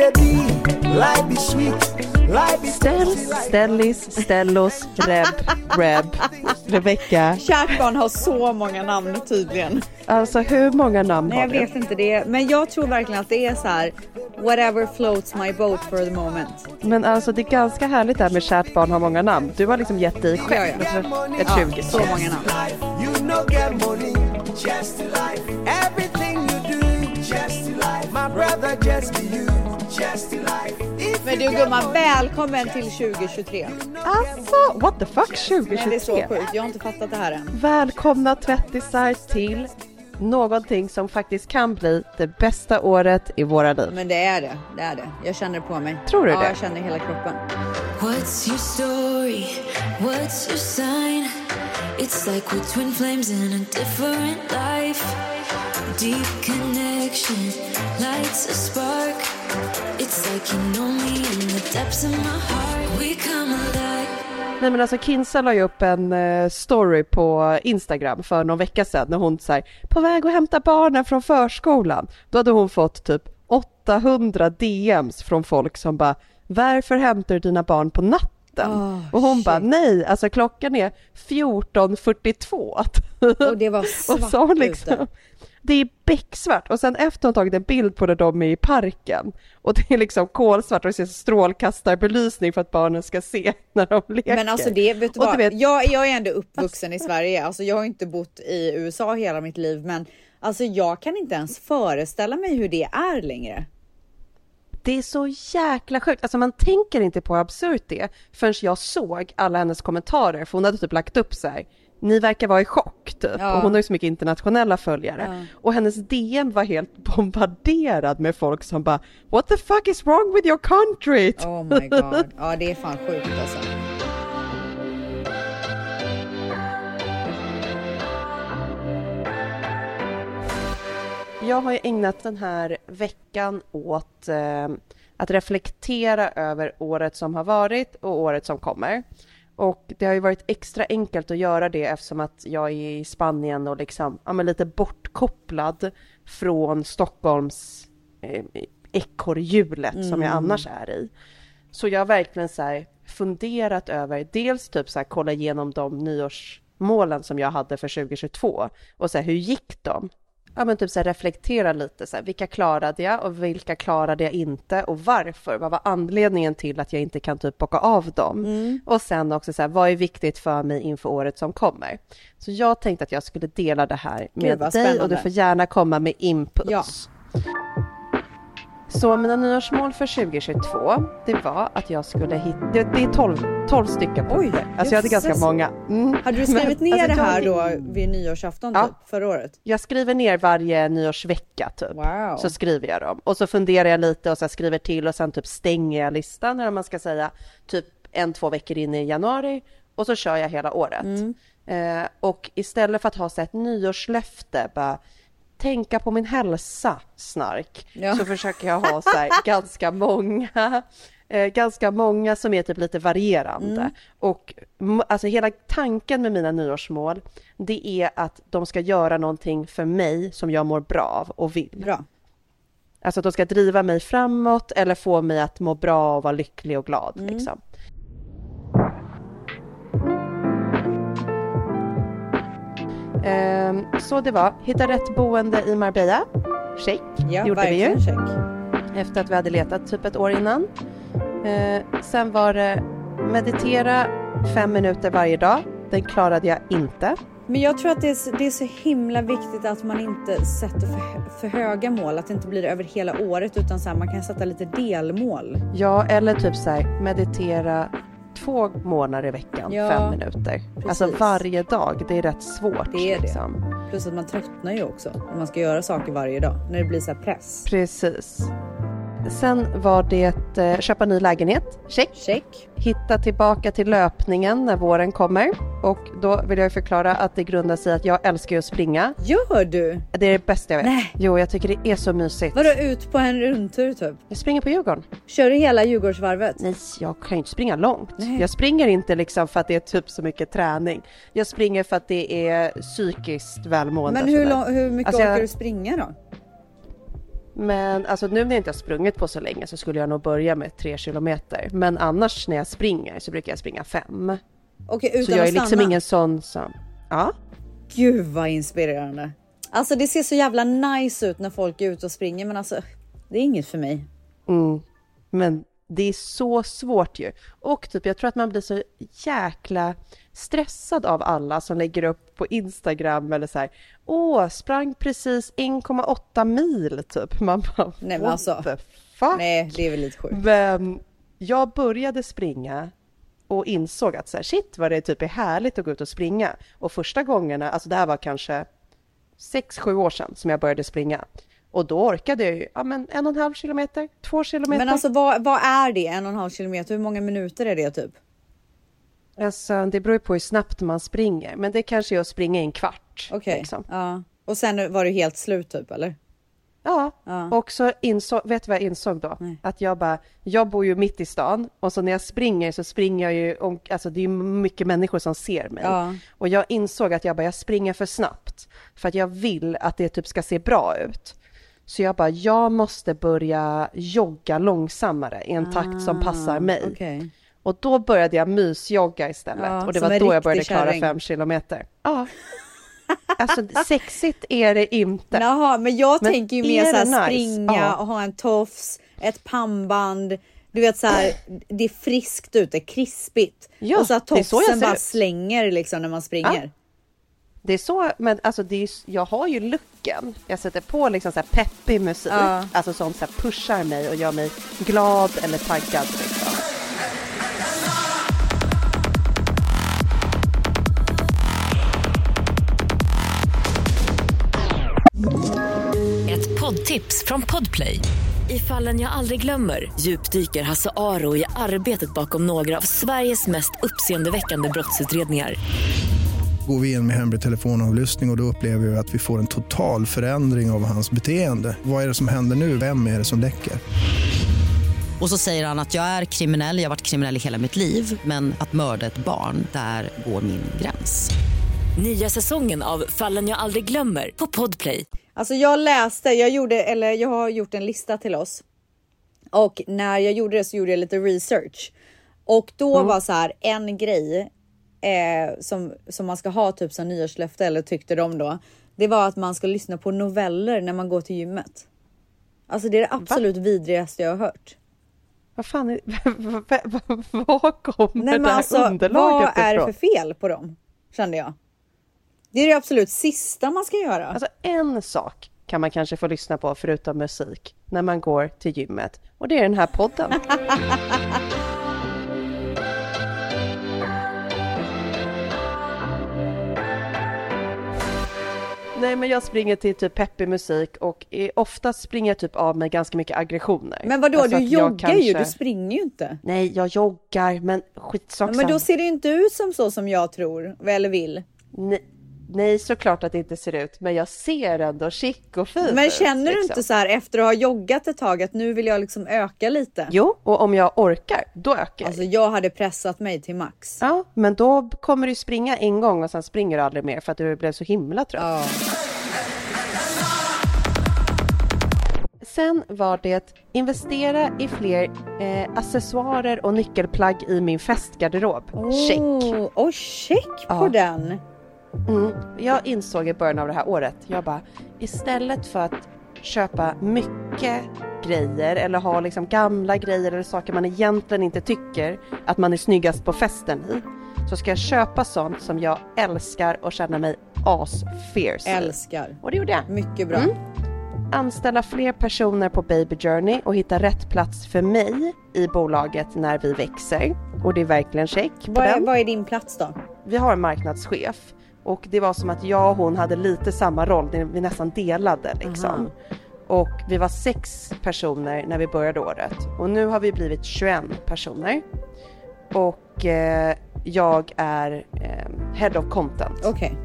they be? Life is sweet. Life is Stells, Stellis, Stellos, Reb, Reb, Rebecca. Kärt barn har så många namn tydligen. Alltså hur många namn Nej, har jag du? vet inte det. Men jag tror verkligen att det är så här. Whatever floats my boat for the moment. Men alltså det är ganska härligt det här med kärt barn har många namm. Du har liksom gett dig själv Ja, ett Ja, 20 så många namn. Men du gumman, välkommen till 2023. Alltså, what the fuck Nej, det är 2023? så sjukt. Jag har inte fattat det här än. Välkomna tvättisar till någonting som faktiskt kan bli det bästa året i våra liv. Men det är det. Det är det. Jag känner det på mig. Tror du ja, det? jag känner hela kroppen. What's your story? What's your sign? It's like we're twin flames in a different life. Deep connection lights a spark. It's like you know me in the depths of my heart. We come alive. Nej men alltså Kinsa la ju upp en eh, story på Instagram för någon vecka sedan när hon säger på väg att hämta barnen från förskolan. Då hade hon fått typ 800 DMs från folk som bara, varför hämtar du dina barn på natten? Oh, och hon shit. bara, nej, alltså klockan är 14.42. Och det var Och svart så har hon liksom, ute. det är becksvart och sen efter hon tagit en bild på när de är i parken och det är liksom kolsvart och det ser strålkastarbelysning för att barnen ska se när de leker. Men alltså det, vet du Och vad? vet- jag, jag är ändå uppvuxen i Sverige. Alltså jag har inte bott i USA hela mitt liv, men alltså jag kan inte ens föreställa mig hur det är längre. Det är så jäkla sjukt. Alltså man tänker inte på hur absurt det är förrän jag såg alla hennes kommentarer. För hon hade typ lagt upp så här. Ni verkar vara i chock typ. Ja. Och hon har ju så mycket internationella följare. Ja. Och hennes DM var helt bombarderad med folk som bara What the fuck is wrong with your country? Oh my god. Ja, det är fan sjukt alltså. Jag har ju ägnat den här veckan åt eh, att reflektera över året som har varit och året som kommer. Och det har ju varit extra enkelt att göra det eftersom att jag är i Spanien och liksom, ja, men lite bortkopplad från Stockholms eh, ekorrhjulet som jag annars är i. Så jag har verkligen så här funderat över, dels typ så här kolla igenom de nyårsmålen som jag hade för 2022 och så här, hur gick de? Ja men typ så här reflektera lite så här, vilka klarade jag och vilka klarade jag inte och varför? Vad var anledningen till att jag inte kan typ bocka av dem? Och sen också så här, vad är viktigt för mig inför året som kommer? Så jag tänkte att jag skulle dela det här med vad dig och du spännande. får gärna komma med inputs. Ja. Så mina nyårsmål för 2022, det var att jag skulle hitta, det, det är 12, 12 stycken Oj, punkter. Alltså jag hade ganska många. Mm. Hade du skrivit ner alltså, det här jag- då vid nyårsafton Ja. typ, förra året? Jag skriver ner varje nyårsvecka typ. Wow. Så skriver jag dem. Och så funderar jag lite och så skriver till och sen typ stänger jag listan, eller man ska säga, typ en, två veckor in i januari. Och så kör jag hela året. Mm. Eh, och istället för att ha så ett nyårslöfte, bara tänka på min hälsa, snark, Ja. så försöker jag ha så här ganska många Eh, ganska många som är typ lite varierande. Mm. Och alltså hela tanken med mina nyårsmål, det är att de ska göra någonting för mig som jag mår bra av och vill. Bra. Alltså att de ska driva mig framåt eller få mig att må bra och vara lycklig och glad. Mm. Liksom. Så det var, hitta rätt boende i Marbella. Check, Ja, gjorde vi ju. check. Efter att vi hade letat typ ett år innan. Eh, sen var det meditera fem minuter varje dag. Den klarade jag inte. Men jag tror att det är, så- det är så himla viktigt att man inte sätter för, för höga mål, att det inte blir över hela året utan så här, man kan sätta lite delmål. Ja, eller typ så här, meditera två månader i veckan, Ja, fem minuter. Alltså precis. varje dag, det är rätt svårt. Det är det. liksom. Plus att man tröttnar ju också när man ska göra saker varje dag, när det blir så här press. Precis. Sen var det eh, köpa ny lägenhet, check. Check. Hitta tillbaka till löpningen när våren kommer. Och då vill jag förklara att det grundar sig i att jag älskar att springa. Gör du? Det är det bästa jag vet. Nej. Jo, jag tycker det är så mysigt. Vadå ut på en rundtur typ? Jag springer på Djurgården. Kör du hela Djurgårdsvarvet? Nej, jag kan ju inte springa långt. Nej. Jag springer inte liksom för att det är typ så mycket träning. Jag springer för att det är psykiskt välmående. Men hur, lång, hur mycket Alltså, jag- orkar du springa då? Men alltså nu när jag inte har sprungit på så länge så skulle jag nog börja med tre kilometer. Men annars när jag springer så brukar jag springa fem. Okej, utan Så jag är stanna. liksom ingen sån som... Ja. Gud vad inspirerande. Alltså det ser så jävla nice ut när folk är ute och springer men alltså det är inget för mig. Mm. Men det är så svårt ju. Och typ jag tror att man blir så jäkla stressad av alla som lägger upp på Instagram eller så här. Åh, sprang precis 1,8 mil typ. Man bara, Nej, men alltså, fuck? Nej, det är väl lite sjukt. Men jag började springa och insåg att så här, shit vad det typ är härligt att gå ut och springa. Och första gångerna, alltså det här var kanske sex, sju år sedan som jag började springa. Och då orkade jag ju, ja men en och en halv kilometer, två kilometer. Men alltså vad, vad är det? En och en halv kilometer? Hur många minuter är det typ? Alltså, det beror ju på hur snabbt man springer, men det kanske är att springa i en kvart. Okej. Liksom. Ja. Och sen var du helt slut typ eller? Ja, Ja. och så insåg, vet du vad jag insåg då? Nej. Att jag bara, jag bor ju mitt i stan och så när jag springer så springer jag ju, om, alltså det är ju mycket människor som ser mig. Ja. Och jag insåg att jag bara, jag springer för snabbt för att jag vill att det typ ska se bra ut. Så jag bara, jag måste börja jogga långsammare i en takt som passar mig. Ah, Okej. Och då började jag mysjogga istället Ja, och det var då jag började klara kärring. fem kilometer. Ja. Alltså sexigt är det inte. Jaha, men jag Men tänker ju mer så här det nice? springa Ja. och ha en tofs, ett pannband. Du vet så här, det är friskt ute, krispigt. Ja, och så att tofsen bara ut. slänger liksom när man springer. Det är så, men alltså det är, jag har ju looken. Jag sätter på liksom så här peppig musik, Ja. alltså sånt så här pushar mig och gör mig glad eller taggad. Liksom. Ett poddtips från Podplay. I fallen jag aldrig glömmer djupdyker Hasse Aro i arbetet bakom några av Sveriges mest uppseendeväckande brottsutredningar. Går vi in med hemlig telefonavlyssning och, och då upplever vi att vi får en total förändring av hans beteende. Vad är det som händer nu? Vem är det som läcker? Och så säger han att jag är kriminell, jag har varit kriminell i hela mitt liv men att mörda ett barn, där går min gräns. Nya säsongen av Fallen jag aldrig glömmer på Podplay. Alltså jag läste, jag gjorde, eller jag har gjort en lista till oss. Och när jag gjorde det så gjorde jag lite research. Och då var så här en grej eh, som, som man ska ha typ som nyårslöfte eller tyckte de då. Det var att man ska lyssna på noveller när man går till gymmet. Alltså det är det absolut vidrigaste jag har hört. Vad fan, är, vad, kommer Nej men det här alltså underlaget vad är det ifrån? för fel på dem? Kände jag. Det är det absolut sista man ska göra. Alltså en sak kan man kanske få lyssna på förutom musik när man går till gymmet och det är den här podden. Nej men jag springer till typ peppig musik och oftast springer jag typ av mig ganska mycket aggressioner. men vadå, Alltså du joggar ju, kanske- du springer ju inte. Nej jag joggar men skitsak men då ser det ju inte ut som så som jag tror eller vill. Nej, nej såklart att det inte ser ut men jag ser ändå chic och fin Men känner du liksom. inte så här efter att ha joggat ett tag att nu vill jag liksom öka lite? Jo, och om jag orkar, då ökar jag. Alltså jag hade pressat mig till max. Ja, men då kommer du springa en gång och sen springer du aldrig mer för att du blev så himla trött. Ja. Sen var det investera i fler eh, accessoarer och nyckelplagg i min festgarderob. Check! Oh, oh, check på Ja. den. Mm. Jag insåg i början av det här året, jag bara istället för att köpa mycket grejer eller ha liksom gamla grejer eller saker man egentligen inte tycker att man är snyggast på festen i så ska jag köpa sånt som jag älskar och känna mig as-fierce. Älskar. Och det gjorde jag. Mycket bra. Mm. Anställa fler personer på Baby Journey och hitta rätt plats för mig i bolaget när vi växer. Och det är verkligen check Vad är, vad är din plats då? Vi har en marknadschef och det var som att jag och hon hade lite samma roll, vi nästan delade liksom. Och vi var sex personer när vi började året och nu har vi blivit 21 personer. Och eh, jag är eh, Head of Content. Okej.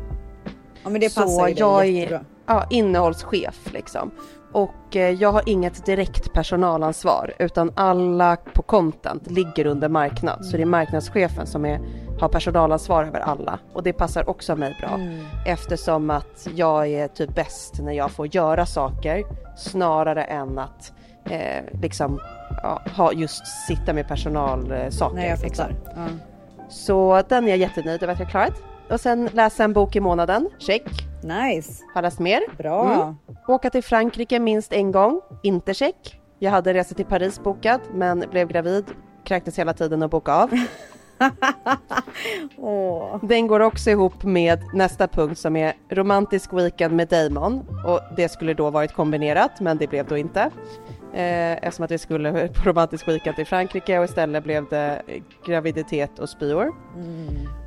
Ja men det Så passar ju jag är- jättebra. ja, innehållschef liksom. Och eh, jag har inget direkt personalansvar utan alla på content ligger under marknad. Så det är marknadschefen som är ha personalansvar över alla och det passar också mig bra eftersom att jag är typ bäst när jag får göra saker snarare än att eh, liksom ja, ha just sitta med personalsaker. Nej, jag liksom. Ja. Så den är jag jättenöjd över att jag klarat. Och sen läsa en bok i månaden, check. Nice, Har läst mer. bra. Mm. Åka till Frankrike minst en gång, inte check. Jag hade en resa till Paris bokad men blev gravid, kräktes hela tiden och boka av. Den går också ihop med nästa punkt som är romantisk weekend med Damon och det skulle då varit kombinerat men det blev då inte. Eh, eftersom att vi skulle på romantisk weekend till Frankrike och istället blev det graviditet och spyor.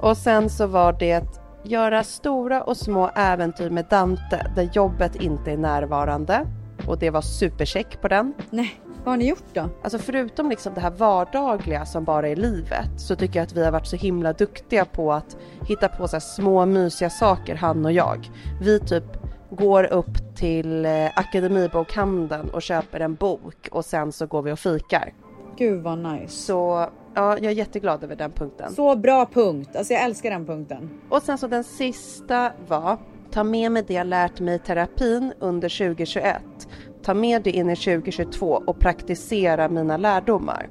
Och sen så var det göra stora och små äventyr med Dante där jobbet inte är närvarande och det var supercheck på den. Nej, vad har ni gjort då? Alltså förutom liksom det här vardagliga som bara är livet så tycker jag att vi har varit så himla duktiga på att hitta på så små mysiga saker han och jag. Vi typ går upp till eh, Akademibokhandeln och köper en bok och sen så går vi och fikar. Gud vad nice. Så ja, jag är jätteglad över den punkten. Så bra punkt. Alltså jag älskar den punkten. Och sen så den sista var ta med mig det jag lärt mig i terapin under 2021. Ta med det in i 2022 och praktisera mina lärdomar.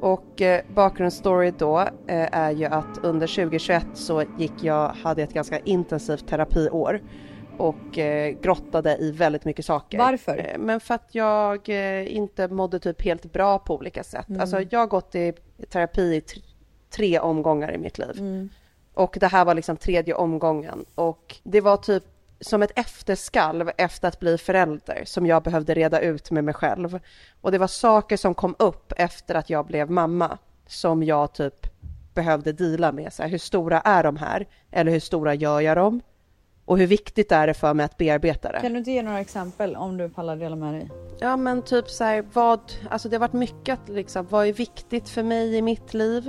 Och eh, bakgrundsstory då eh, är ju att under 2021 så gick jag, hade ett ganska intensivt terapiår och eh, grottade i väldigt mycket saker. Varför? Men för att jag inte mådde typ helt bra på olika sätt. Alltså jag har gått i terapi i tre omgångar i mitt liv. Och det här var liksom tredje omgången och det var typ som ett efterskalv efter att bli förälder som jag behövde reda ut med mig själv. Och det var saker som kom upp efter att jag blev mamma som jag typ behövde dela med. Så här, hur stora är de här? Eller hur stora gör jag dem? Och hur viktigt är det för mig att bearbeta det? Kan du inte ge några exempel om du pallar dela med dig? Ja men typ så här, vad, alltså det har varit mycket liksom, vad är viktigt för mig i mitt liv?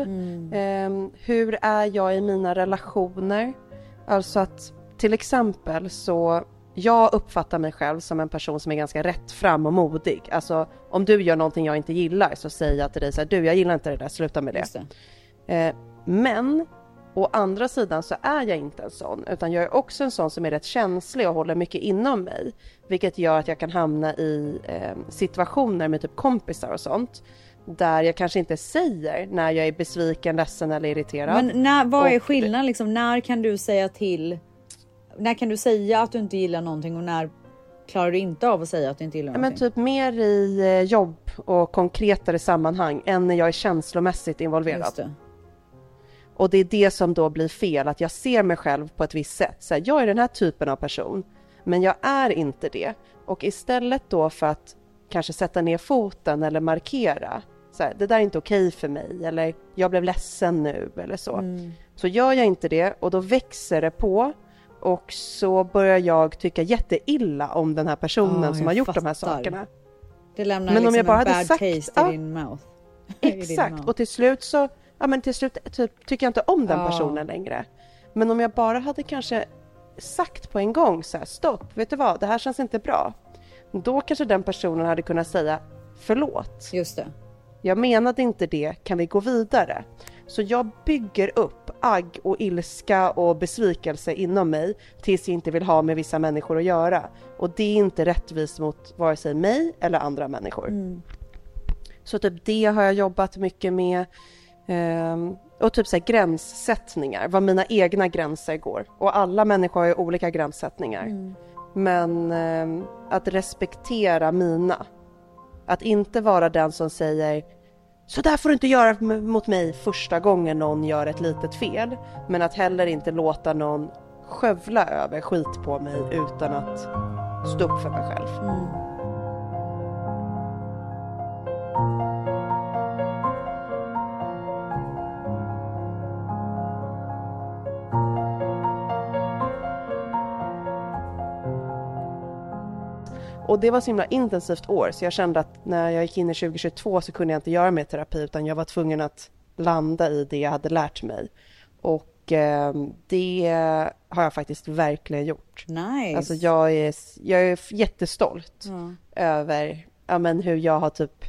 Ehm, hur är jag i mina relationer? Alltså att till exempel så, jag uppfattar mig själv som en person som är ganska rättfram och modig. Alltså om du gör någonting jag inte gillar så säger jag till dig så här, du jag gillar inte det där, sluta med det. Det. Eh, men å andra sidan så är jag inte en sån, utan jag är också en sån som är rätt känslig och håller mycket inom mig, vilket gör att jag kan hamna i eh, situationer med typ kompisar och sånt, där jag kanske inte säger när jag är besviken, ledsen eller irriterad. Men när, vad är skillnaden liksom? När kan du säga till? När kan du säga att du inte gillar någonting och när klarar du inte av att säga att du inte gillar Ja, men någonting? typ mer i eh, jobb och konkretare sammanhang än när jag är känslomässigt involverad. Det. Och det är det som då blir fel, att jag ser mig själv på ett visst sätt. Så här, jag är den här typen av person, men jag är inte det. Och istället då för att kanske sätta ner foten eller markera, så här, det där är inte okej för mig, eller jag blev ledsen nu, eller så. Mm. Så gör jag inte det och då växer det på och så börjar jag tycka jätteilla om den här personen Ja, som har gjort de här fattar. sakerna. Det lämnar Men om liksom jag bara en hade bad sagt- taste ja. i din mouth. I din Exakt, mouth. och till slut så, ja men till slut typ, tycker jag inte om den Ja. personen längre. Men om jag bara hade kanske sagt på en gång så här, stopp, vet du vad, det här känns inte bra. Då kanske den personen hade kunnat säga förlåt. Just det. Jag menade inte det, kan vi gå vidare? Så jag bygger upp agg och ilska och besvikelse inom mig tills jag inte vill ha med vissa människor att göra. Och det är inte rättvist mot vare sig mig eller andra människor. Så typ det har jag jobbat mycket med. Ehm, och typ så här gränssättningar, vad mina egna gränser går. Och alla människor har ju olika gränssättningar. Men ehm, att respektera mina. Att inte vara den som säger så där får du inte göra mot mig första gången någon gör ett litet fel. Men att heller inte låta någon skövla över skit på mig utan att stå upp för mig själv. Mm. Och det var så himla intensivt år så jag kände att när jag gick in i 2022 så kunde jag inte göra mer terapi utan jag var tvungen att landa i det jag hade lärt mig. Och eh, det har jag faktiskt verkligen gjort. Nice. Alltså jag är, jag är jättestolt Ja. över ja, men hur jag har typ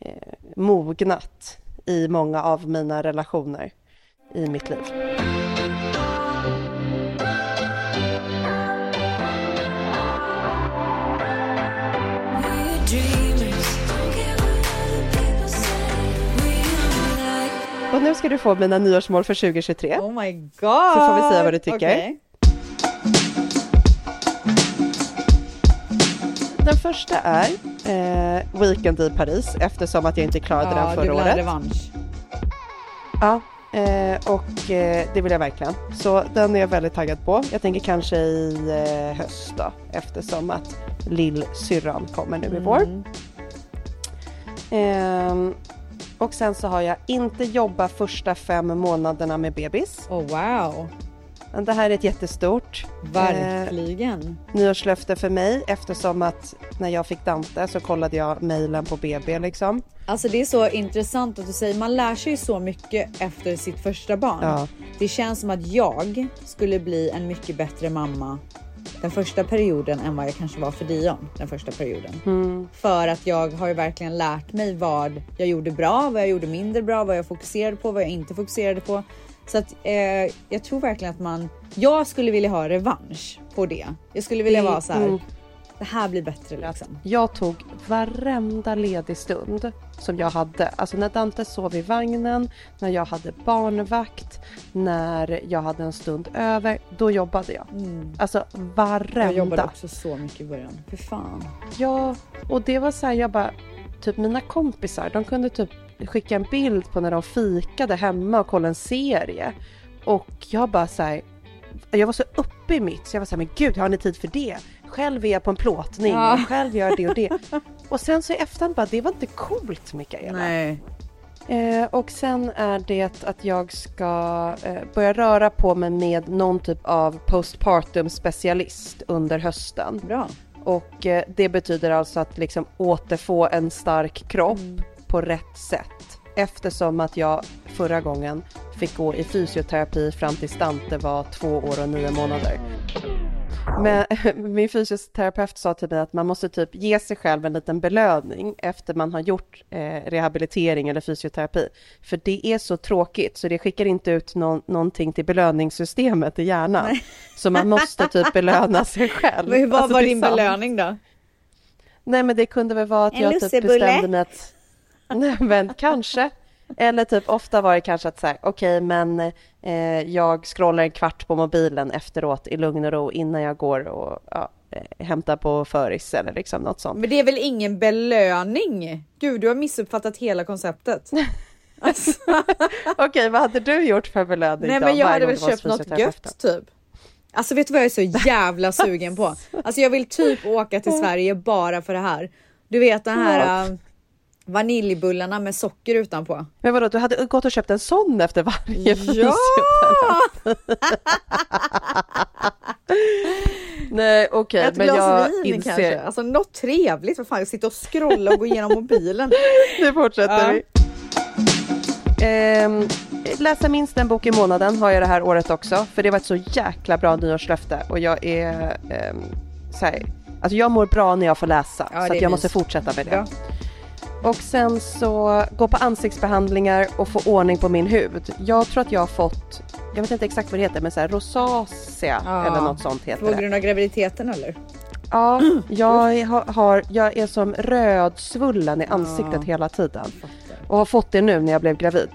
eh, mognat i många av mina relationer. i mitt liv. Och nu ska du få mina nyårsmål för 2023. Oh my god! Så får vi se vad du tycker. Okej. Den första är eh, Weekend i Paris eftersom att jag inte klarade Ja, den du förra vill ha året. revansch. Ja, eh, och eh, det vill jag verkligen. Så den är jag väldigt taggad på. Jag tänker kanske i eh, höst då eftersom att lillsyrran kommer nu i vår. Mm. Och sen så har jag inte jobbat första fem månaderna med bebis. Oh wow, det här är ett jättestort eh, verkligen. nyårslöfte för mig eftersom att när jag fick Dante så kollade jag mejlen på BB liksom. Alltså det är så intressant att du säger, man lär sig så mycket efter sitt första barn. Ja. Det känns som att jag skulle bli en mycket bättre mamma den första perioden än vad jag kanske var för Dion den första perioden. Mm. För att jag har ju verkligen lärt mig vad jag gjorde bra, vad jag gjorde mindre bra, vad jag fokuserade på, vad jag inte fokuserade på. Så att eh, jag tror verkligen att man, jag skulle vilja ha revansch på det. Jag skulle vilja vara så här. mm. Det här blir bättre liksom. Jag tog varenda ledig stund som jag hade. Alltså när Dante sov i vagnen, när jag hade barnvakt, när jag hade en stund över, då jobbade jag. Alltså varenda. Jag jobbade också så mycket i början. För fan. Ja, och det var så här, jag bara, typ mina kompisar, de kunde typ skicka en bild på när de fikade hemma och kollade en serie. Och jag bara så här, jag var så uppe i mitt så jag var så här, men gud, har ni tid för det? Själv är jag på en plåtning, Ja. och själv gör det och det. Och sen så i efterhand bara, det var inte coolt Mikaela. Nej. Eh, och sen är det att jag ska eh, börja röra på mig med någon typ av postpartum specialist under hösten. Bra. Och eh, det betyder alltså att liksom återfå en stark kropp Mm. på rätt sätt. Eftersom att jag förra gången fick gå i fysioterapi fram tills Dante var två år och nio månader. Men min fysioterapeut sa till mig att man måste typ ge sig själv en liten belöning efter man har gjort eh, rehabilitering eller fysioterapi. För det är så tråkigt så det skickar inte ut någon, någonting till belöningssystemet i hjärnan. Så man måste typ belöna sig själv. Men vad Alltså, var din sant. belöning då? Nej men det kunde väl vara att En jag typ bestämde mig att... Nej men kanske. Eller typ ofta var det kanske att säga okej men eh, jag scrollar en kvart på mobilen efteråt i lugn och ro innan jag går och ja, eh, hämtar på föris eller liksom något sånt. Men det är väl ingen belöning? Gud, du har missuppfattat hela konceptet. Alltså, Okej vad hade du gjort för belöning nej då? men jag hade väl köpt något gött typ. Alltså vet du vad jag är så jävla sugen på? Alltså jag vill typ åka till Sverige bara för det här. Du vet den här äh, vaniljbullarna med socker utanpå. Men vadå, du hade gått och köpt en sån efter varje Ja! Nej okej Ett men jag vin inser... kanske. Alltså något trevligt. Vad fan, sitta och scrolla och gå igenom mobilen. Nu fortsätter Ja. vi. Ehm, läsa minst en bok i månaden har jag det här året också, för det var ett så jäkla bra nyårslöfte och jag är ehm, så här, alltså jag mår bra när jag får läsa, Ja, så jag måste fortsätta med det. Ja. Och sen så gå på ansiktsbehandlingar och få ordning på min hud. Jag tror att jag har fått, jag vet inte exakt vad det heter, men så här rosacea Ja. eller något sånt heter På det. grund av graviditeten eller? Ja, jag har, jag är som rödsvullen i ansiktet hela tiden. Och har fått det nu när jag blev gravid.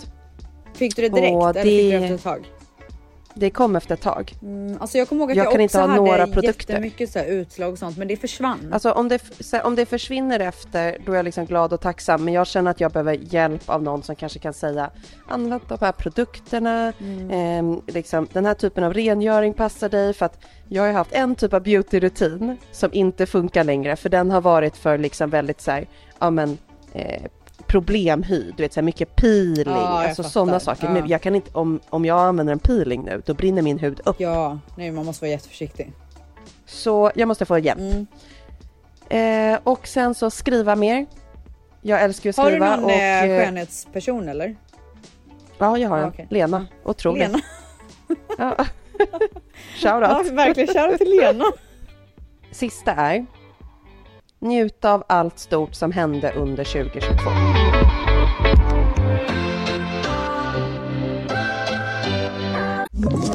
Fick du det direkt Åh, eller fick du det- det efter ett tag? Det kom efter ett tag. Mm, alltså jag kommer ihåg att Jag jag, kan inte ha några produkter. jättemycket så här utslag och sånt men det försvann. Alltså om det, här, om det försvinner efter, då är jag liksom glad och tacksam. Men jag känner att jag behöver hjälp av någon som kanske kan säga använd de här produkterna. Ehm, liksom, den här typen av rengöring passar dig. För att jag har haft en typ av beautyrutin som inte funkar längre. För den har varit för liksom väldigt så här, ja men eh, problemhy, du vet så här, mycket peeling, Ja, alltså sådana saker. Ja. Men jag kan inte, om, om jag använder en peeling nu, då brinner min hud upp. Ja, nej man måste vara jätteförsiktig. Så jag måste få hjälp. Mm. Eh, och sen så skriva mer. Jag älskar att Har du skriva. någon och, eh, eh, skönhetsperson eller? Ja, jag har en. Okej. Lena. Otrolig. Lena? Ja. Ja, Shoutout. verkligen. Shoutout till Lena. Sista är njuta av allt stort som hände under 2022. you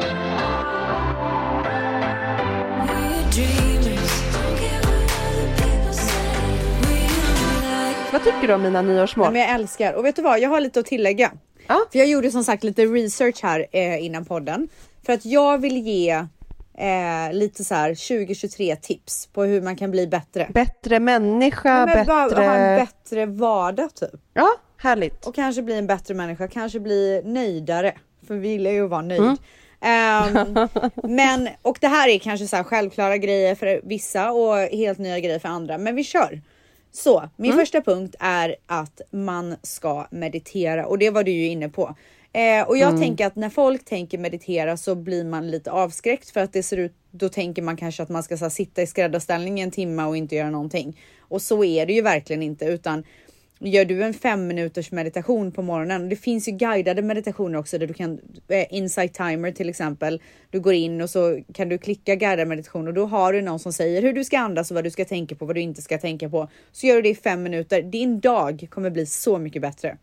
Vad tycker du om mina nyårsmål? Men jag älskar och vet du vad? Jag har lite att tillägga. Ja. För jag gjorde som sagt lite research här eh, innan podden för att jag vill ge eh, lite så här 2023 tips på hur man kan bli bättre. Bättre människa, Men bara bättre... ha en bättre vardag typ Ja, härligt. och kanske bli en bättre människa, kanske bli nöjdare. För vi gillar ju att vara nöjd. Mm. Ehm, men och det här är kanske så här självklara grejer för vissa och helt nya grejer för andra. Men vi kör. Så min första punkt är att man ska meditera och det var du ju inne på. Eh, och jag tänker att när folk tänker meditera så blir man lite avskräckt för att det ser ut. Då tänker man kanske att man ska här, sitta i skräddarställning en timme och inte göra någonting. Och så är det ju verkligen inte utan Gör du en fem minuters meditation på morgonen, det finns ju guidade meditationer också där du kan, eh, Insight Timer till exempel, du går in och så kan du klicka guidad meditation och då har du någon som säger hur du ska andas och vad du ska tänka på, vad du inte ska tänka på. Så gör du det i fem minuter. Din dag kommer bli så mycket bättre.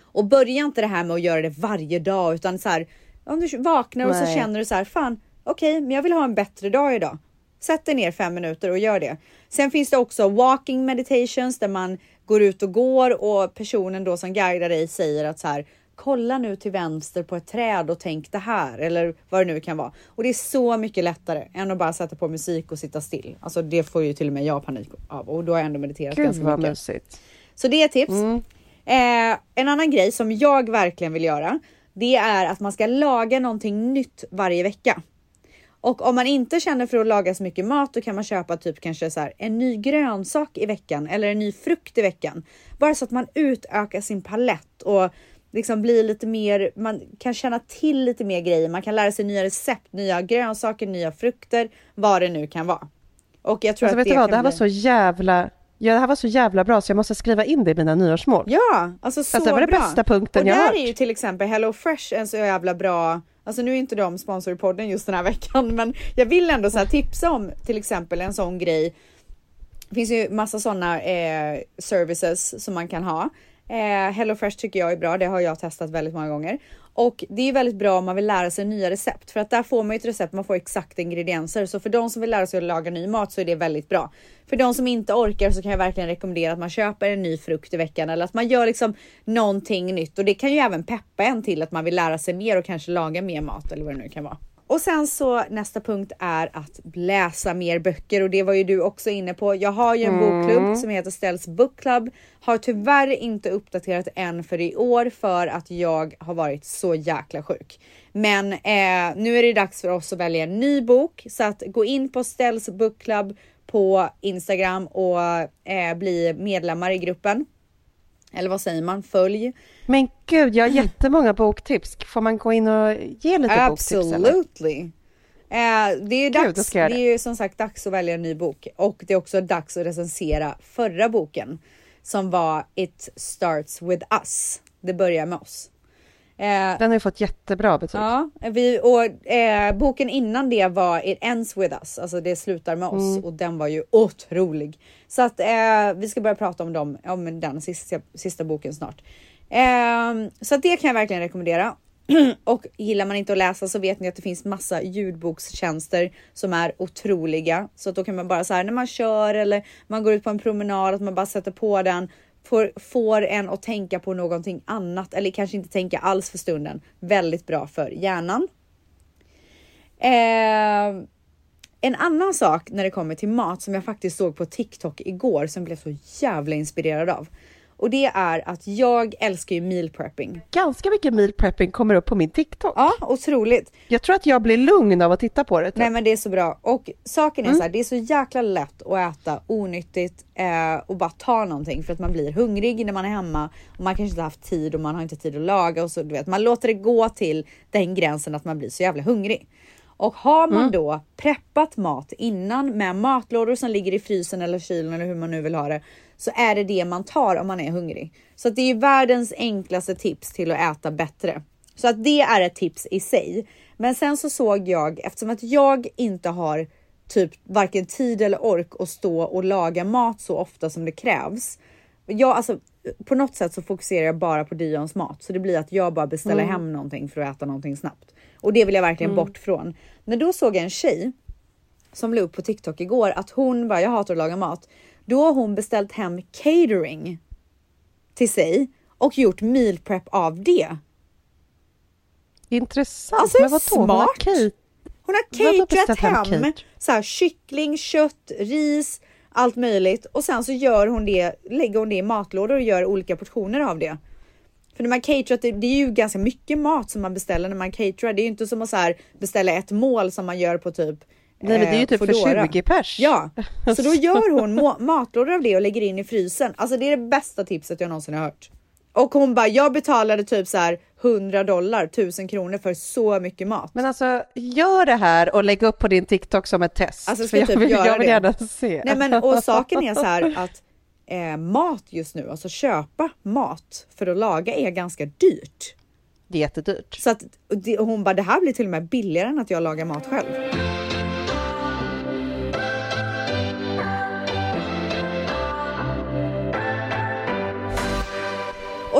Och börja inte det här med att göra det varje dag utan så här, om du vaknar och så Nej. känner du så här, fan okej, men jag vill ha en bättre dag idag. Sätt dig ner fem minuter och gör det. Sen finns det också walking meditations där man går ut och går och personen då som guidar dig säger att så här kolla nu till vänster på ett träd och tänk det här eller vad det nu kan vara. Och det är så mycket lättare än att bara sätta på musik och sitta still. Alltså det får ju till och med jag panik av och då har jag ändå mediterat Gud ganska vad mycket. mysigt. Så det är tips. Eh, en annan grej som jag verkligen vill göra, det är att man ska laga någonting nytt varje vecka. Och om man inte känner för att laga så mycket mat, då kan man köpa typ kanske så här en ny grönsak i veckan eller en ny frukt i veckan. Bara så att man utökar sin palett och liksom blir lite mer, man kan känna till lite mer grejer. Man kan lära sig nya recept, nya grönsaker, nya frukter, vad det nu kan vara. Och jag tror Alltså, att vet du det vad, kan det här var bli- så jävla... Ja, det här var så jävla bra så jag måste skriva in det i mina nyårsmål. Ja, alltså så Alltså, det var bra. bästa punkten och jag där hört. är ju till exempel Hello Fresh en så jävla bra Alltså nu är inte de sponsor i podden just den här veckan men jag vill ändå så här tipsa om till exempel en sån grej. Det finns ju massa sådana eh, services som man kan ha. Eh, HelloFresh tycker jag är bra, det har jag testat väldigt många gånger. Och det är väldigt bra om man vill lära sig nya recept för att där får man ju ett recept, man får exakta ingredienser. Så för de som vill lära sig att laga ny mat så är det väldigt bra. För de som inte orkar så kan jag verkligen rekommendera att man köper en ny frukt i veckan eller att man gör liksom någonting nytt och det kan ju även peppa en till att man vill lära sig mer och kanske laga mer mat eller vad det nu kan vara. Och sen så nästa punkt är att läsa mer böcker och det var ju du också inne på. Jag har ju en bokklubb som heter Ställs Book Club. Har tyvärr inte uppdaterat än för i år för att jag har varit så jäkla sjuk. Men eh, nu är det dags för oss att välja en ny bok så att gå in på Ställs Book Club på Instagram och eh, bli medlemmar i gruppen. Eller vad säger man? Följ. Men gud, jag har jättemånga boktips. Får man gå in och ge lite boktips? eller? Absolutely. Eh, det är Gud, dags. jag det är ju som sagt dags att välja en ny bok och det är också dags att recensera förra boken som var It starts with us. Det börjar med oss. Eh, Den har ju fått jättebra betyg. Ja, vi, och eh, boken innan det var It ends with us, alltså det slutar med oss och den var ju otrolig. Så att eh, vi ska börja prata om dem, om den sista, sista boken snart. Eh, så att det kan jag verkligen rekommendera. och gillar man inte att läsa så vet ni att det finns massa ljudbokstjänster som är otroliga. Så att då kan man bara så här när man kör eller man går ut på en promenad att man bara sätter på den får, får en att tänka på någonting annat eller kanske inte tänka alls för stunden. Väldigt bra för hjärnan. Eh, en annan sak när det kommer till mat som jag faktiskt såg på TikTok igår som blev så jävla inspirerad av och det är att jag älskar ju meal prepping. Ganska mycket meal prepping kommer upp på min TikTok. Ja, otroligt. Jag tror att jag blir lugn av att titta på det. typ. Nej men det är så bra. Och saken är så här, det är så jäkla lätt att äta onyttigt eh, och bara ta någonting för att man blir hungrig när man är hemma och man kanske inte haft tid och man har inte tid att laga och så du vet, man låter det gå till den gränsen att man blir så jävla hungrig. Och har man då preppat mat innan med matlådor som ligger i frysen eller kylen eller hur man nu vill ha det, så är det det man tar om man är hungrig. Så det är ju världens enklaste tips till att äta bättre. Så att det är ett tips i sig. Men sen så såg jag, eftersom att jag inte har typ varken tid eller ork att stå och laga mat så ofta som det krävs. Jag, alltså, på något sätt så fokuserar jag bara på Dions mat, så det blir att jag bara beställer hem någonting för att äta någonting snabbt. Och det vill jag verkligen bort från. Men då såg jag en tjej som la upp på TikTok igår att hon bara, jag hatar att laga mat. Då har hon beställt hem catering till sig och gjort meal prep av det. Intressant. Alltså, Men har smart. Kate- Hon har caterat hem hem så här, kyckling, kött, ris, allt möjligt och sen så gör hon det, lägger hon det i matlådor och gör olika portioner av det. För när man caterar, det, det är ju ganska mycket mat som man beställer när man caterar. Det är ju inte som att så här, beställa ett mål som man gör på typ Nej men det är ju eh, typ för Foodora. 20 pers. Ja, så då gör hon matlådor av det och lägger in i frysen. Alltså det är det bästa tipset jag någonsin har hört. Och hon bara, jag betalade typ så här 100 dollar, 1000 kronor för så mycket mat. Men alltså, gör det här och lägg upp på din TikTok som ett test. Alltså, ska jag, typ vill, göra jag vill det. gärna se. Nej men och saken är så här att eh, mat just nu, alltså köpa mat för att laga är ganska dyrt. Det är jättedyrt. Så att det, och hon bara, det här blir till och med billigare än att jag lagar mat själv.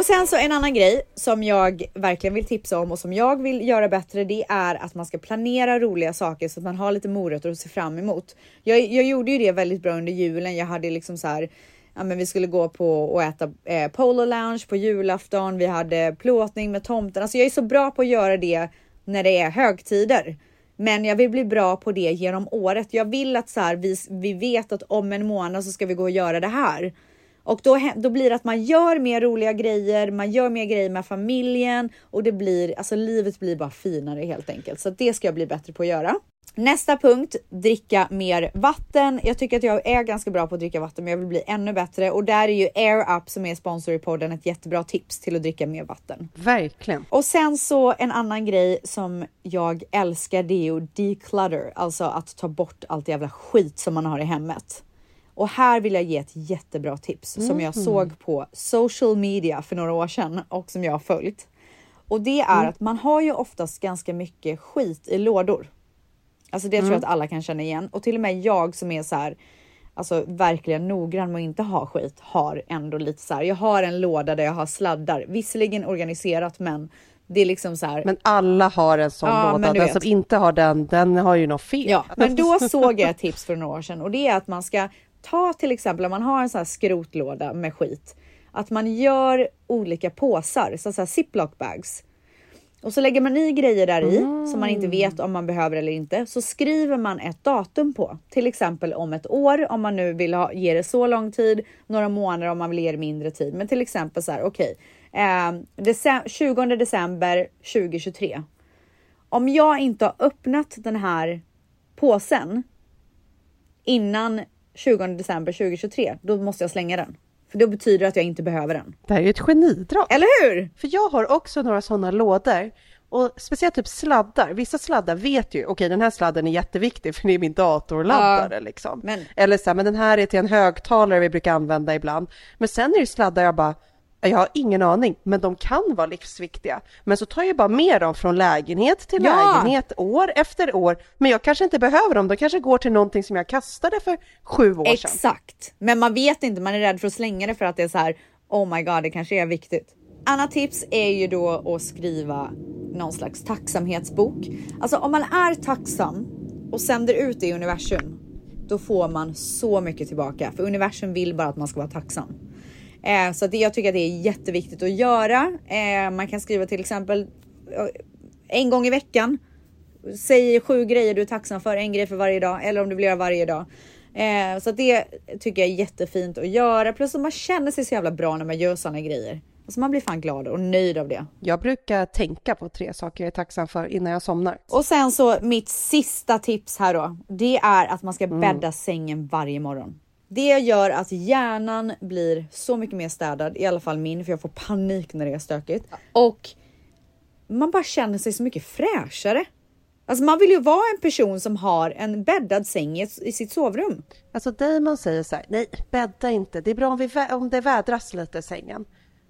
Sen så en annan grej som jag verkligen vill tipsa om och som jag vill göra bättre, det är att man ska planera roliga saker så att man har lite morötter att se fram emot. Jag, jag gjorde ju det väldigt bra under julen. Jag hade liksom så här, ja men vi skulle gå på och äta eh, Polo Lounge på julafton. Vi hade plåtning med tomten. Alltså jag är så bra på att göra det när det är högtider. Men jag vill bli bra på det genom året. Jag vill att så här, vi, vi vet att om en månad så ska vi gå och göra det här. Och då, då blir det att man gör mer roliga grejer, man gör mer grejer med familjen och det blir, alltså livet blir bara finare helt enkelt. Så det ska jag bli bättre på att göra. Nästa punkt, dricka mer vatten. Jag tycker att jag är ganska bra på att dricka vatten, men jag vill bli ännu bättre och där är ju Air Up som är sponsor i podden ett jättebra tips till att dricka mer vatten. Verkligen. Och sen så en annan grej som jag älskar, det är ju declutter, alltså att ta bort allt jävla skit som man har i hemmet. Och här vill jag ge ett jättebra tips som jag såg på social media för några år sedan och som jag har följt. Och det är att man har ju oftast ganska mycket skit i lådor. Alltså det tror jag att alla kan känna igen och till och med jag som är så här, alltså verkligen noggrann med att inte ha skit har ändå lite så här. Jag har en låda där jag har sladdar, visserligen organiserat, men det är liksom så här. Men alla har en sån Ja, men låda. Den vet. som inte har den, den har ju något fel. Ja, men då såg jag ett tips för några år sedan och det är att man ska ta till exempel om man har en sån här skrotlåda med skit, att man gör olika påsar, så så här ziplock bags. Och så lägger man i grejer där i som man inte vet om man behöver eller inte. Så skriver man ett datum på, till exempel om ett år om man nu vill ha, ge det så lång tid, några månader om man vill ge det mindre tid. Men till exempel så här, okej, eh, decem- 20 december 2023. Om jag inte har öppnat den här påsen innan 20 december 2023, då måste jag slänga den. För det betyder att jag inte behöver den. Det här är ju ett genidrag. Eller hur? För jag har också några sådana lådor. Och speciellt typ sladdar. Vissa sladdar vet ju, okej den här sladden är jätteviktig för det är min datorladdare liksom. men- Eller så här, men den här är till en högtalare vi brukar använda ibland. Men sen är det sladdar jag bara, jag har ingen aning, men de kan vara livsviktiga. Men så tar jag bara med dem från lägenhet till Ja. lägenhet, år efter år. Men jag kanske inte behöver dem, de kanske går till någonting som jag kastade för sju år sedan. Exakt, men man vet inte. Man är rädd för att slänga det för att det är så här. Oh my god, det kanske är viktigt. Annat tips är ju då att skriva någon slags tacksamhetsbok. Alltså om man är tacksam och sänder ut det i universum, då får man så mycket tillbaka. För universum vill bara att man ska vara tacksam. Eh, så att det, jag tycker att det är jätteviktigt att göra. Eh, man kan skriva till exempel eh, en gång i veckan. Säg sju grejer du är tacksam för, en grej för varje dag. Eller om du vill göra varje dag. Eh, så det tycker jag är jättefint att göra. Plus att man känner sig så jävla bra när man gör såna grejer. Alltså man blir fan glad och nöjd av det. Jag brukar tänka på tre saker jag är tacksam för innan jag somnar. Och sen så mitt sista tips här då. Det är att man ska bädda sängen varje morgon. Det gör att hjärnan blir så mycket mer städad, i alla fall min, för jag får panik när det är stökigt. Och man bara känner sig så mycket fräschare. Alltså man vill ju vara en person som har en bäddad säng i, i sitt sovrum. Alltså Damon säger så här, nej bädda inte, det är bra om, vi, om det vädras lite i sängen.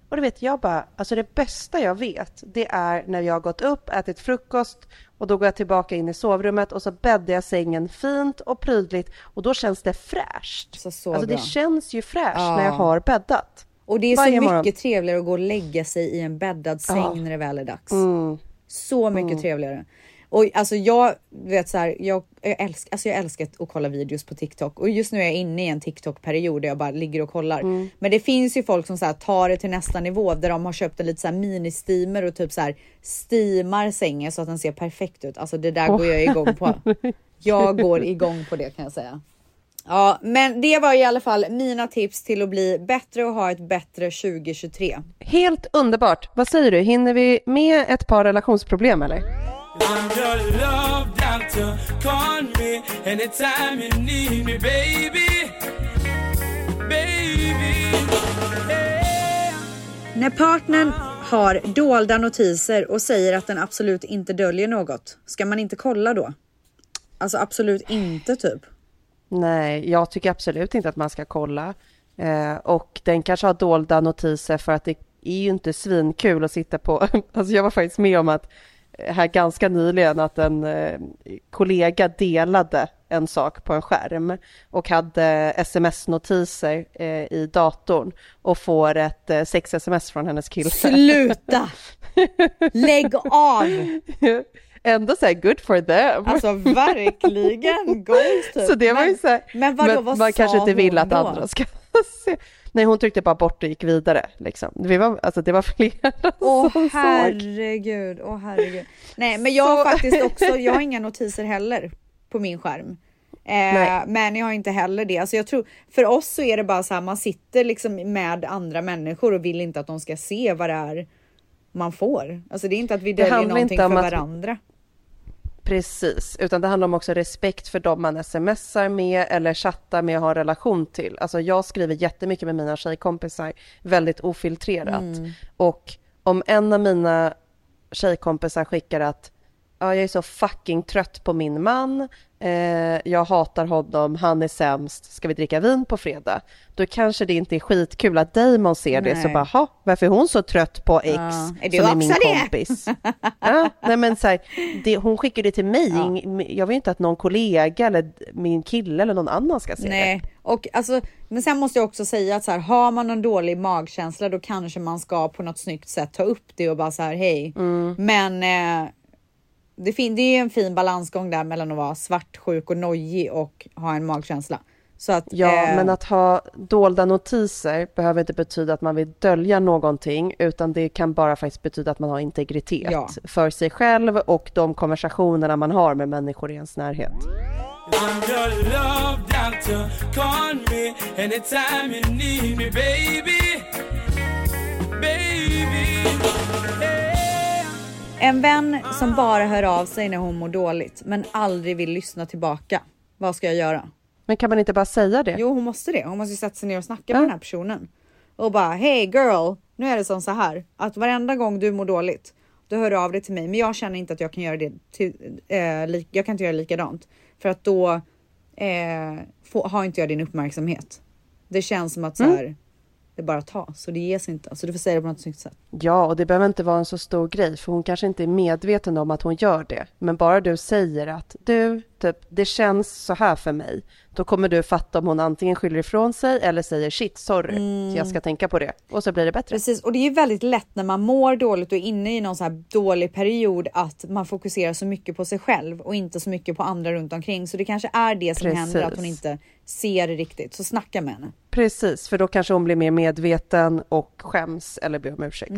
Och det vet jag bara, alltså det bästa jag vet, det är när jag har gått upp, ätit frukost och då går jag tillbaka in i sovrummet och så bäddar jag sängen fint och prydligt och då känns det fräscht. Så, så alltså bra. det känns ju fräscht Ja. när jag har bäddat. Och det är så Varje mycket morgon. trevligare att gå och lägga sig i en bäddad säng Ja. när det väl är dags. Mm. Så mycket trevligare. Och alltså jag vet så här, jag, jag, älskar, alltså jag älskar att kolla videos på TikTok och just nu är jag inne i en TikTok period där jag bara ligger och kollar. Mm. Men det finns ju folk som så här, tar det till nästa nivå där de har köpt en lite så här mini-steamer och typ så här steamar sängen så att den ser perfekt ut. Alltså det där går jag igång på. Jag går igång på det kan jag säga. Ja, men det var i alla fall mina tips till att bli bättre och ha ett bättre 2023. Helt underbart! Vad säger du, hinner vi med ett par relationsproblem eller? I'm your love doctor. Call me anytime you need me, baby. Baby. När partnern har dolda notiser och säger att den absolut inte döljer något, ska man inte kolla då? Alltså absolut inte typ. Nej, jag tycker absolut inte att man ska kolla. Eh, och den kanske har dolda notiser för att det är ju inte svinkul att sitta på... Alltså jag var faktiskt med om att här ganska nyligen att en eh, kollega delade en sak på en skärm och hade sms-notiser eh, i datorn och får ett eh, sex-sms från hennes kille. Sluta! Lägg av! Ändå så här, good for them. Alltså verkligen goals typ. Så det var ju Men- så här, men vadå, vad man kanske inte vill att då? andra ska se. Nej, hon tryckte bara bort och gick vidare. Liksom. Det, var, alltså, det var flera Åh som herregud, åh herregud. Nej men jag har faktiskt också, jag har inga notiser heller på min skärm. Eh, men jag har inte heller det. Alltså jag tror, för oss så är det bara så här, man sitter liksom med andra människor och vill inte att de ska se vad det är man får. Alltså det är inte att vi döljer någonting för att- varandra. Precis, utan det handlar om också respekt för dem man smsar med eller chattar med och har relation till. Alltså jag skriver jättemycket med mina tjejkompisar, väldigt ofiltrerat. Mm. Och om en av mina tjejkompisar skickar att ja, jag är så fucking trött på min man, eh, jag hatar honom, han är sämst, ska vi dricka vin på fredag? Då kanske det inte är skitkul att Damon ser det, så Nej. bara, "Ha, varför är hon så trött på X Ja, är du som är också min det?" kompis? Ja, nej men så här, det, hon skickar det till mig, Ing- jag vill inte att någon kollega eller min kille eller någon annan ska se Nej, och alltså, men sen måste jag också säga att så här, har man någon dålig magkänsla då kanske man ska på något snyggt sätt ta upp det och bara så här hej. Mm. Men eh, det, fin- det är en fin balansgång där mellan att vara svartsjuk och nojig och ha en magkänsla. Så att, Ja, eh, men att ha dolda notiser behöver inte betyda att man vill dölja någonting, utan det kan bara faktiskt betyda att man har integritet Ja. för sig själv och de konversationerna man har med människor i ens närhet. I'm your love En vän som bara hör av sig när hon mår dåligt men aldrig vill lyssna tillbaka. Vad ska jag göra? Men kan man inte bara säga det? Jo, hon måste det. Hon måste sätta sig ner och snacka med den här personen. Och bara, hey girl, nu är det som så här att varenda gång du mår dåligt, då hör du av dig till mig. Men jag känner inte att jag kan göra det. Till, eh, li- jag kan inte göra likadant för att då eh, får, har inte jag din uppmärksamhet. Det känns som att så här, det bara tas så det ges inte. Så du får säga det på något snyggt sätt. Ja, och det behöver inte vara en så stor grej, för hon kanske inte är medveten om att hon gör det. Men bara du säger att du, typ, det känns så här för mig, då kommer du fatta om hon antingen skyller ifrån sig eller säger shit, sorry, jag ska tänka på det. Och så blir det bättre. Precis, och det är ju väldigt lätt när man mår dåligt och är inne i någon så här dålig period att man fokuserar så mycket på sig själv och inte så mycket på andra runt omkring. Så det kanske är det som händer att hon Precis. inte ser riktigt. Så snacka med henne. Precis, för då kanske hon blir mer medveten och skäms eller ber om ursäkt.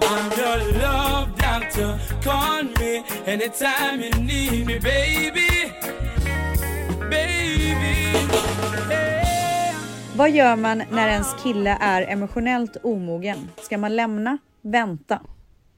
I'm your love doctor. Call me anytime you need me, baby. Vad gör man när ens kille är emotionellt omogen? Ska man lämna, vänta?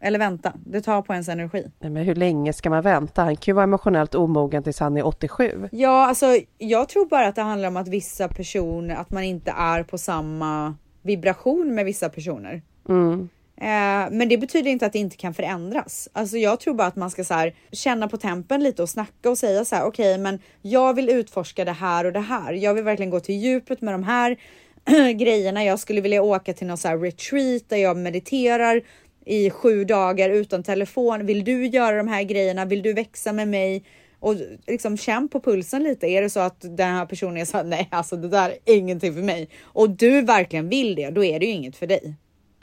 Eller vänta, det tar på ens energi. Nej, men hur länge ska man vänta? Han kan ju vara emotionellt omogen tills han är 87. Ja, alltså jag tror bara att det handlar om att vissa personer, att man inte är på samma vibration med vissa personer. Mm. Eh, men det betyder inte att det inte kan förändras. Alltså jag tror bara att man ska så här, känna på tempen lite och snacka och säga så här, okej, okay, men jag vill utforska det här och det här. Jag vill verkligen gå till djupet med de här grejerna. Jag skulle vilja åka till någon så här retreat där jag mediterar i sju dagar utan telefon. Vill du göra de här grejerna? Vill du växa med mig? Och liksom känn på pulsen lite. Är det så att den här personen är så här, nej, alltså det där är ingenting för mig och du verkligen vill det, då är det ju inget för dig.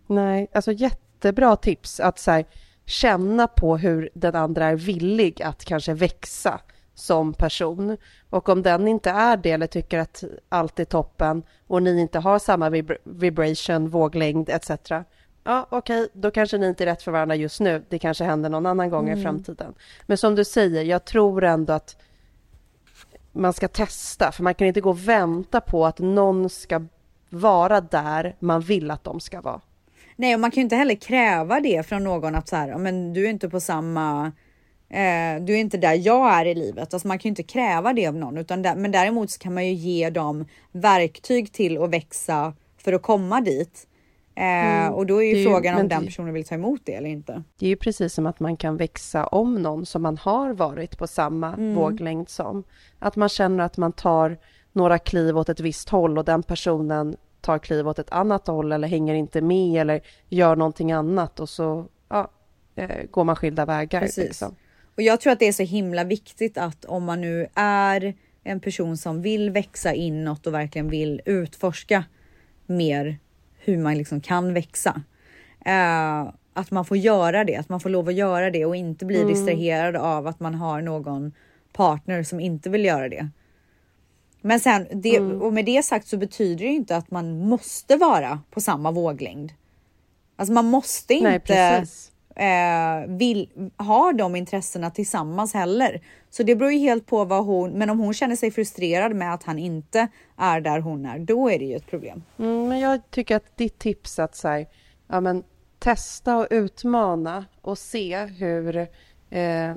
Nej, alltså jättebra tips att så här, känna på hur den andra är villig att kanske växa som person. Och om den inte är det eller tycker att allt är toppen och ni inte har samma vib vibration, våglängd etc. Ja, okej, okay, då kanske ni inte är rätt för varandra just nu. Det kanske händer någon annan gång mm. i framtiden. Men som du säger, jag tror ändå att man ska testa, för man kan inte gå och vänta på att någon ska vara där man vill att de ska vara. Nej, och man kan ju inte heller kräva det från någon att så här, men du är inte på samma eh, du är inte där jag är i livet. Alltså man kan ju inte kräva det av någon, utan där, men däremot så kan man ju ge dem verktyg till att växa för att komma dit. Eh, mm. Och då är ju, frågan ju, om den personen vill ta emot det eller inte. Det är ju precis som att man kan växa om någon som man har varit på samma mm. våglängd som. Att man känner att man tar några kliv åt ett visst håll och den personen tar kliv åt ett annat håll eller hänger inte med eller gör någonting annat och så ja, eh, går man skilda vägar. Precis. Liksom. Och jag tror att det är så himla viktigt att om man nu är en person som vill växa inåt och verkligen vill utforska mer hur man liksom kan växa. Uh, att man får göra det, att man får lov att göra det och inte bli mm. distraherad av att man har någon partner som inte vill göra det. Men sen, det, mm. och med det sagt så betyder det inte att man måste vara på samma våglängd. Alltså man måste inte Nej, eh, vill, ha de intressena tillsammans heller. Så det beror ju helt på vad hon, men om hon känner sig frustrerad med att han inte är där hon är, då är det ju ett problem. Mm, men jag tycker att ditt tips att så här, ja, men, testa och utmana och se hur eh,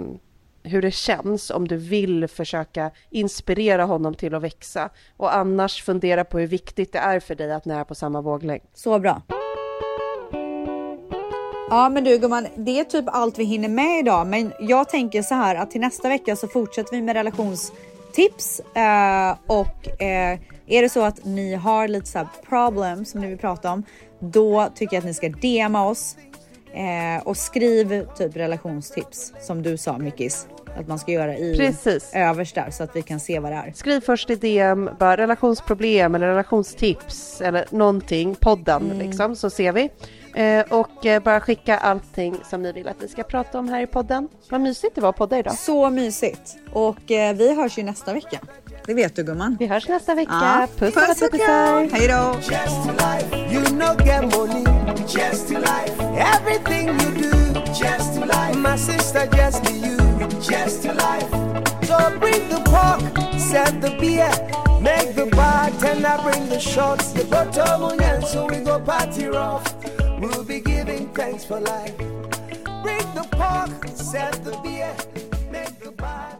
hur det känns om du vill försöka inspirera honom till att växa och annars fundera på hur viktigt det är för dig att ni är på samma våglängd. Så bra. Ja men du gumman, det är typ allt vi hinner med idag men jag tänker så här att till nästa vecka så fortsätter vi med relationstips eh, och eh, är det så att ni har lite så här problem som ni vill prata om då tycker jag att ni ska DMa oss Eh, och skriv typ relationstips som du sa Mickis att man ska göra i Precis. överst där så att vi kan se vad det är. Skriv först i DM, bara relationsproblem eller relationstips eller någonting, podden mm. liksom, så ser vi. Eh, och eh, bara skicka allting som ni vill att vi ska prata om här i podden. Vad mysigt det var att podda idag. Så mysigt. Och eh, vi hörs ju nästa vecka. Det vet du gumman. Vi hörs nästa vecka. Ah. Puss, Puss och kram. Hej då. just to life. Everything you do, just to life. My sister, just to you, just to life. So bring the pork, set the beer, make the bartender bring the shots, the bottle and so we go party rough. We'll be giving thanks for life. Bring the pork, set the beer, make the bartender